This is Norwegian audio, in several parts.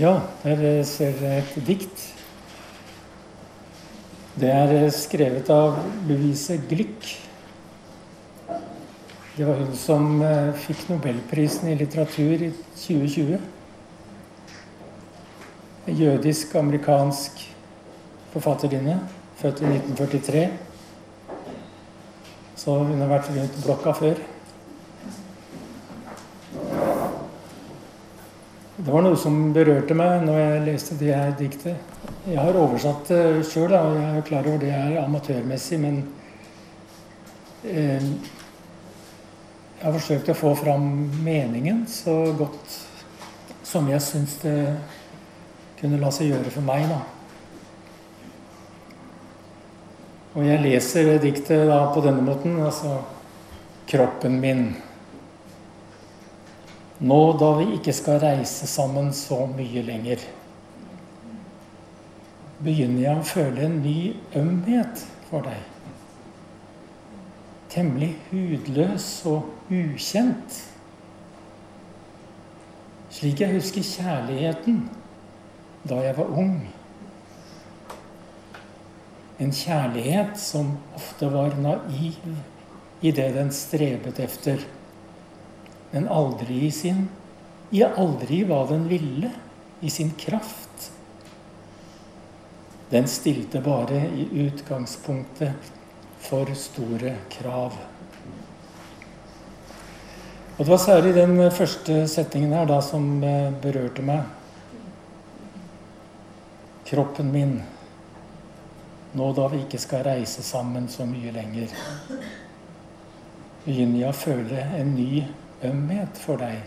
Ja, her ser dere et dikt. Det er skrevet av Louise Glück. Det var hun som eh, fikk nobelprisen i litteratur i 2020. Jødisk-amerikansk forfatterinne, født i 1943. Så hun har vært rundt blokka før. Det var noe som berørte meg når jeg leste det her diktet. Jeg har oversatt det sjøl, og jeg er klar over det er amatørmessig, men eh, jeg har forsøkt å få fram meningen så godt som jeg syns det kunne la seg gjøre for meg, da. Og jeg leser diktet da på denne måten, altså Kroppen min. Nå da vi ikke skal reise sammen så mye lenger, begynner jeg å føle en ny ømhet for deg. Temmelig hudløs og ukjent. Slik jeg husker kjærligheten da jeg var ung. En kjærlighet som ofte var naiv i det den strebet efter men aldri i sin i aldri hva den ville, i sin kraft. Den stilte bare i utgangspunktet for store krav. Og Det var særlig den første setningen her da som eh, berørte meg. Kroppen min, nå da vi ikke skal reise sammen så mye lenger, begynner jeg å føle en ny ømhet for deg.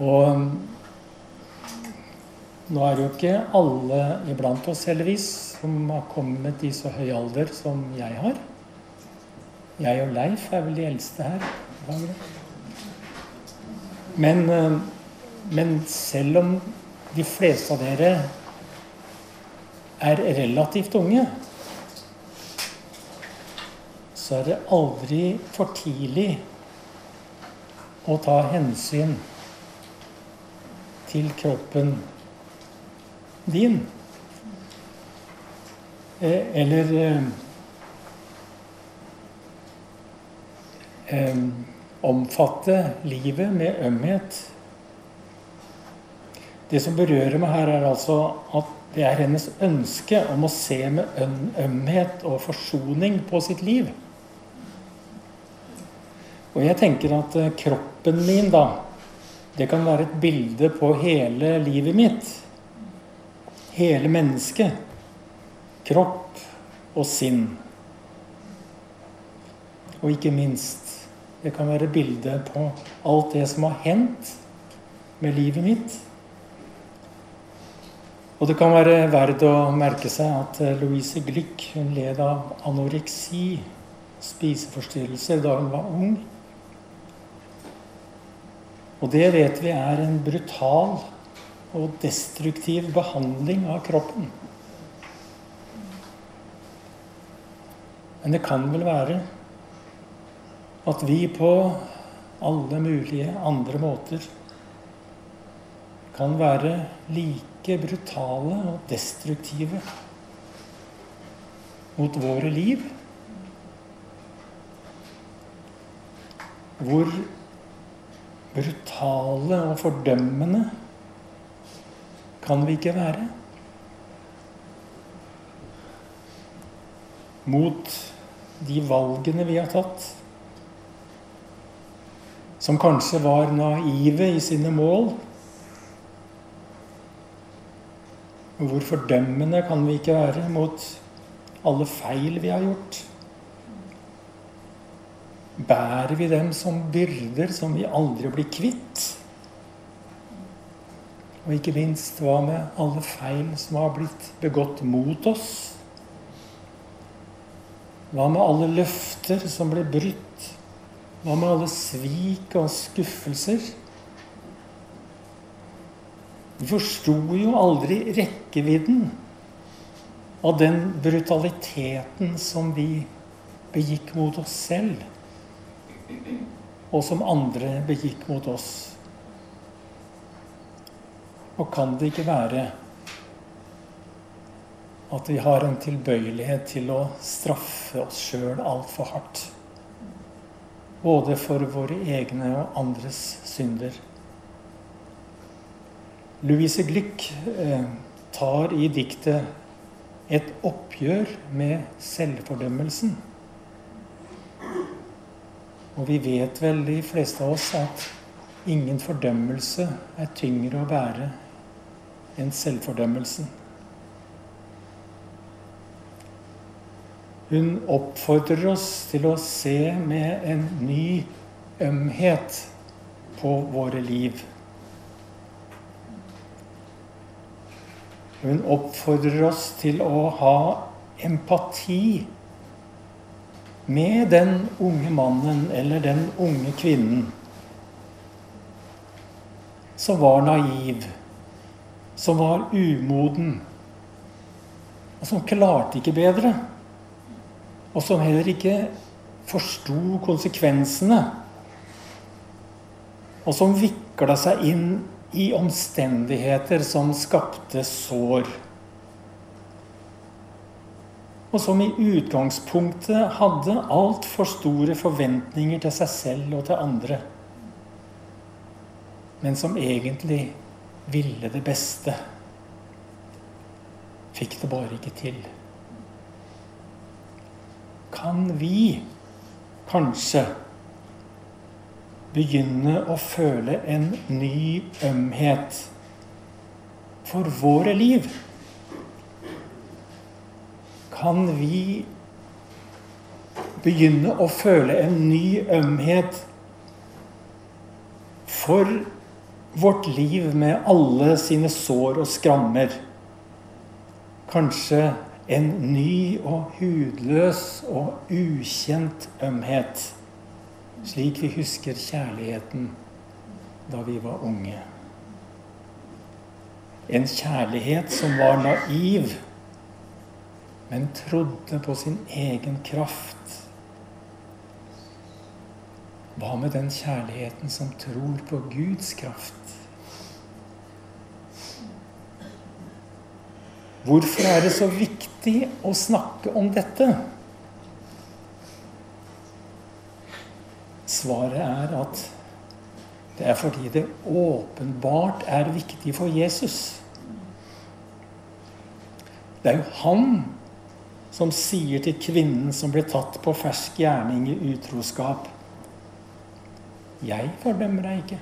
Og nå er jo ikke alle iblant oss heldigvis som har kommet i så høy alder som jeg har. Jeg og Leif er vel de eldste her. Men, eh, men selv om de fleste av dere er relativt unge, så er det aldri for tidlig å ta hensyn til kroppen din. Eh, eller eh, omfatte livet med ømhet. Det som berører meg her, er altså at det er hennes ønske om å se med ømhet og forsoning på sitt liv. Og jeg tenker at eh, kroppen min, da, det kan være et bilde på hele livet mitt. Hele mennesket. Kropp og sinn. Og ikke minst det kan være bilde på alt det som har hendt med livet mitt. Og det kan være verdt å merke seg at eh, Louise Glick hun led av anoreksi, spiseforstyrrelser, da hun var ung. Og det vet vi er en brutal og destruktiv behandling av kroppen. Men det kan vel være at vi på alle mulige andre måter kan være like brutale og destruktive mot våre liv. Hvor brutale og fordømmende kan vi ikke være. Mot de valgene vi har tatt, som kanskje var naive i sine mål. Hvor fordømmende kan vi ikke være mot alle feil vi har gjort? Bærer vi dem som byrder som vi aldri blir kvitt? Og ikke minst hva med alle feil som har blitt begått mot oss? Hva med alle løfter som ble brutt? Hva med alle svik og skuffelser? Vi forsto jo aldri rekkevidden av den brutaliteten som vi begikk mot oss selv og som andre begikk mot oss. Og kan det ikke være at vi har en tilbøyelighet til å straffe oss sjøl altfor hardt? Både for våre egne og andres synder. Louise Glück eh, tar i diktet et oppgjør med selvfordømmelsen. Og vi vet vel, de fleste av oss, at ingen fordømmelse er tyngre å bære enn selvfordømmelsen. Hun oppfordrer oss til å se med en ny ømhet på våre liv. Hun oppfordrer oss til å ha empati med den unge mannen eller den unge kvinnen som var naiv, som var umoden, og som klarte ikke bedre. Og som heller ikke forsto konsekvensene. Og som vikla seg inn i omstendigheter som skapte sår. Og som i utgangspunktet hadde altfor store forventninger til seg selv og til andre. Men som egentlig ville det beste. Fikk det bare ikke til. Kan vi kanskje begynne å føle en ny ømhet for våre liv? Kan vi begynne å føle en ny ømhet for vårt liv med alle sine sår og skrammer? Kanskje en ny og hudløs og ukjent ømhet slik vi husker kjærligheten da vi var unge. En kjærlighet som var naiv, men trodde på sin egen kraft. Hva med den kjærligheten som tror på Guds kraft? Hvorfor er det så viktig å snakke om dette? Svaret er at det er fordi det åpenbart er viktig for Jesus. Det er jo han som sier til kvinnen som ble tatt på fersk gjerning i utroskap Jeg fordømmer deg ikke.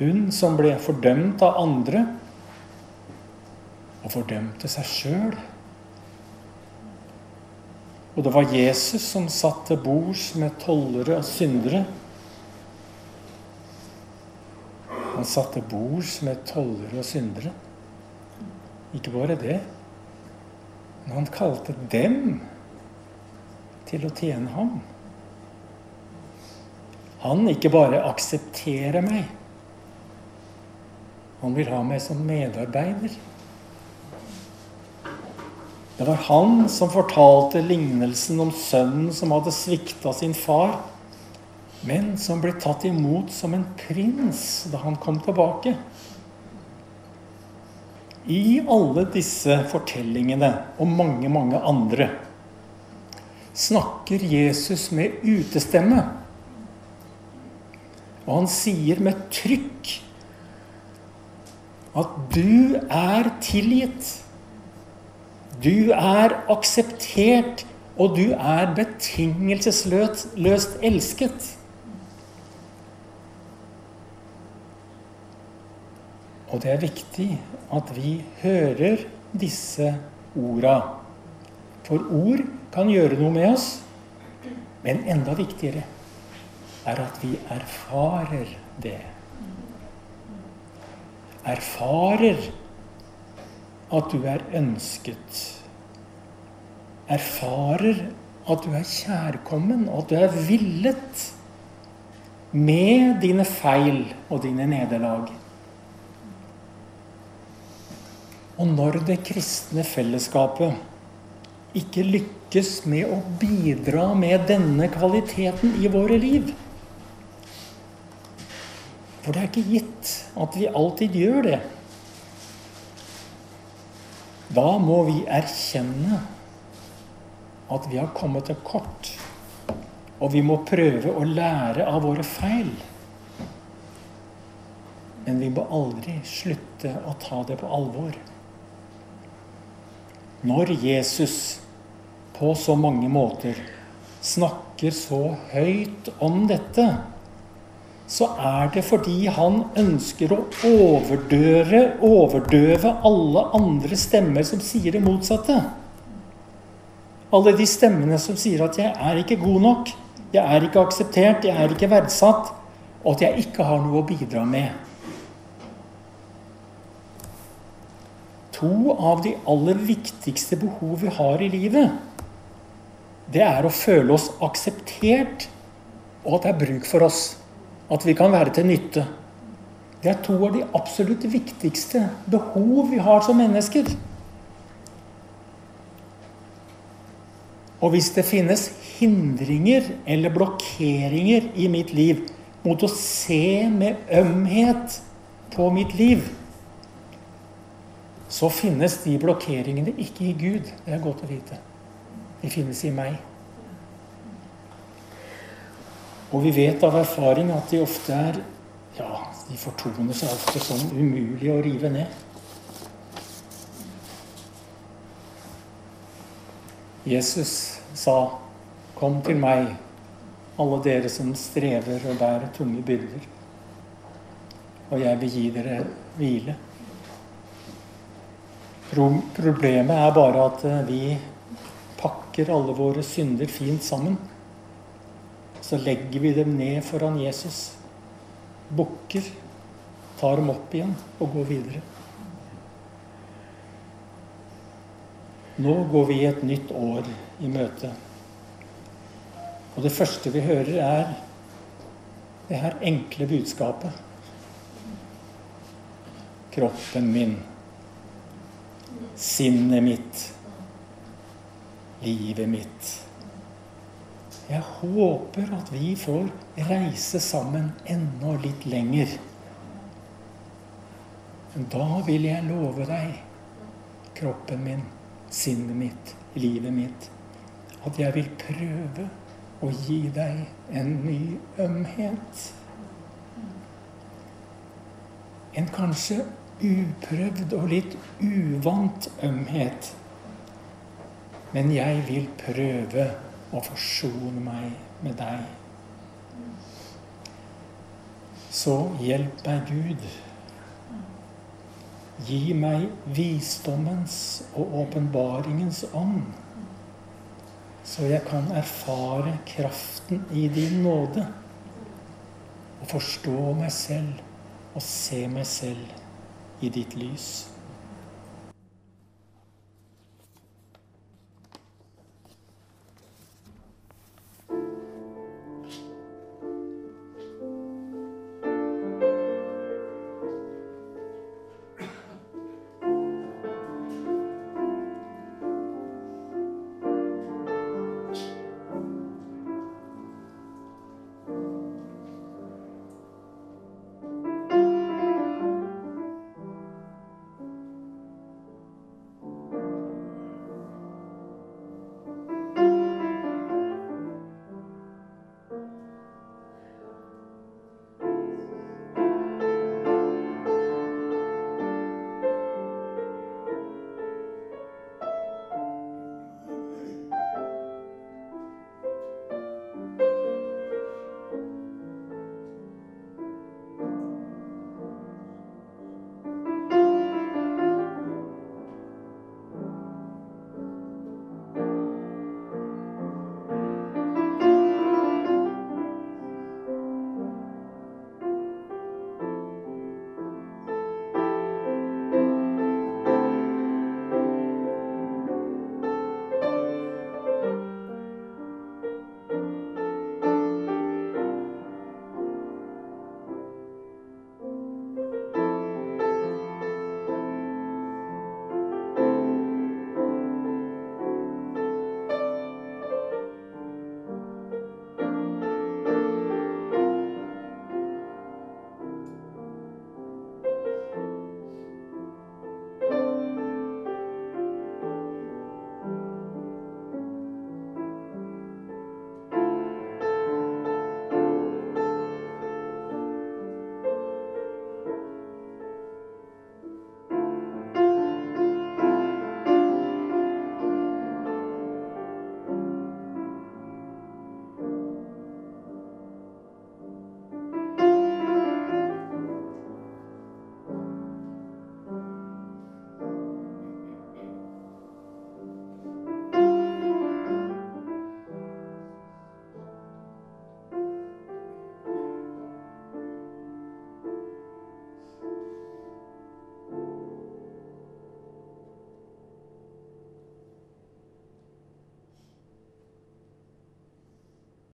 Hun som ble fordømt av andre, og fordømte seg sjøl og det var Jesus som satt til bords med tollere og syndere. Han satt til bords med tollere og syndere. Ikke bare det, men han kalte dem til å tjene ham. Han ikke bare aksepterer meg, han vil ha meg som medarbeider. Det var han som fortalte lignelsen om sønnen som hadde svikta sin far, men som ble tatt imot som en prins da han kom tilbake. I alle disse fortellingene og mange, mange andre snakker Jesus med utestemme. Og han sier med trykk at du er tilgitt. Du er akseptert, og du er betingelsesløst elsket. Og det er viktig at vi hører disse orda. For ord kan gjøre noe med oss, men enda viktigere er at vi erfarer det. Erfarer at du er ønsket. Erfarer at du er kjærkommen, og at du er villet med dine feil og dine nederlag. Og når det kristne fellesskapet ikke lykkes med å bidra med denne kvaliteten i våre liv, For det er ikke gitt at vi alltid gjør det. Da må vi erkjenne at vi har kommet til kort. Og vi må prøve å lære av våre feil. Men vi må aldri slutte å ta det på alvor. Når Jesus på så mange måter snakker så høyt om dette, så er det fordi han ønsker å overdøre, overdøve alle andre stemmer som sier det motsatte. Alle de stemmene som sier at 'jeg er ikke god nok', 'jeg er ikke akseptert', 'jeg er ikke verdsatt', og at jeg ikke har noe å bidra med. To av de aller viktigste behov vi har i livet, det er å føle oss akseptert, og at det er bruk for oss. At vi kan være til nytte. Det er to av de absolutt viktigste behov vi har som mennesker. Og hvis det finnes hindringer eller blokkeringer i mitt liv mot å se med ømhet på mitt liv, så finnes de blokkeringene ikke i Gud. Det er godt å vite. De finnes i meg. Og vi vet av erfaring at de ofte er Ja, de fortoner seg ofte som umulige å rive ned. Jesus sa, 'Kom til meg, alle dere som strever og bærer tunge byrder, og jeg vil gi dere hvile'. Problemet er bare at eh, vi pakker alle våre synder fint sammen. Så legger vi dem ned foran Jesus, bukker, tar dem opp igjen og går videre. Nå går vi et nytt år i møte. Og det første vi hører, er det her enkle budskapet. Kroppen min, sinnet mitt, livet mitt. Jeg håper at vi får reise sammen enda litt lenger. Da vil jeg love deg, kroppen min, sinnet mitt, livet mitt, at jeg vil prøve å gi deg en ny ømhet. En kanskje uprøvd og litt uvant ømhet. Men jeg vil prøve å forsone meg med deg. Så hjelp meg, Gud Gi meg visdommens og åpenbaringens ånd, så jeg kan erfare kraften i din nåde og forstå meg selv og se meg selv Edith Lys.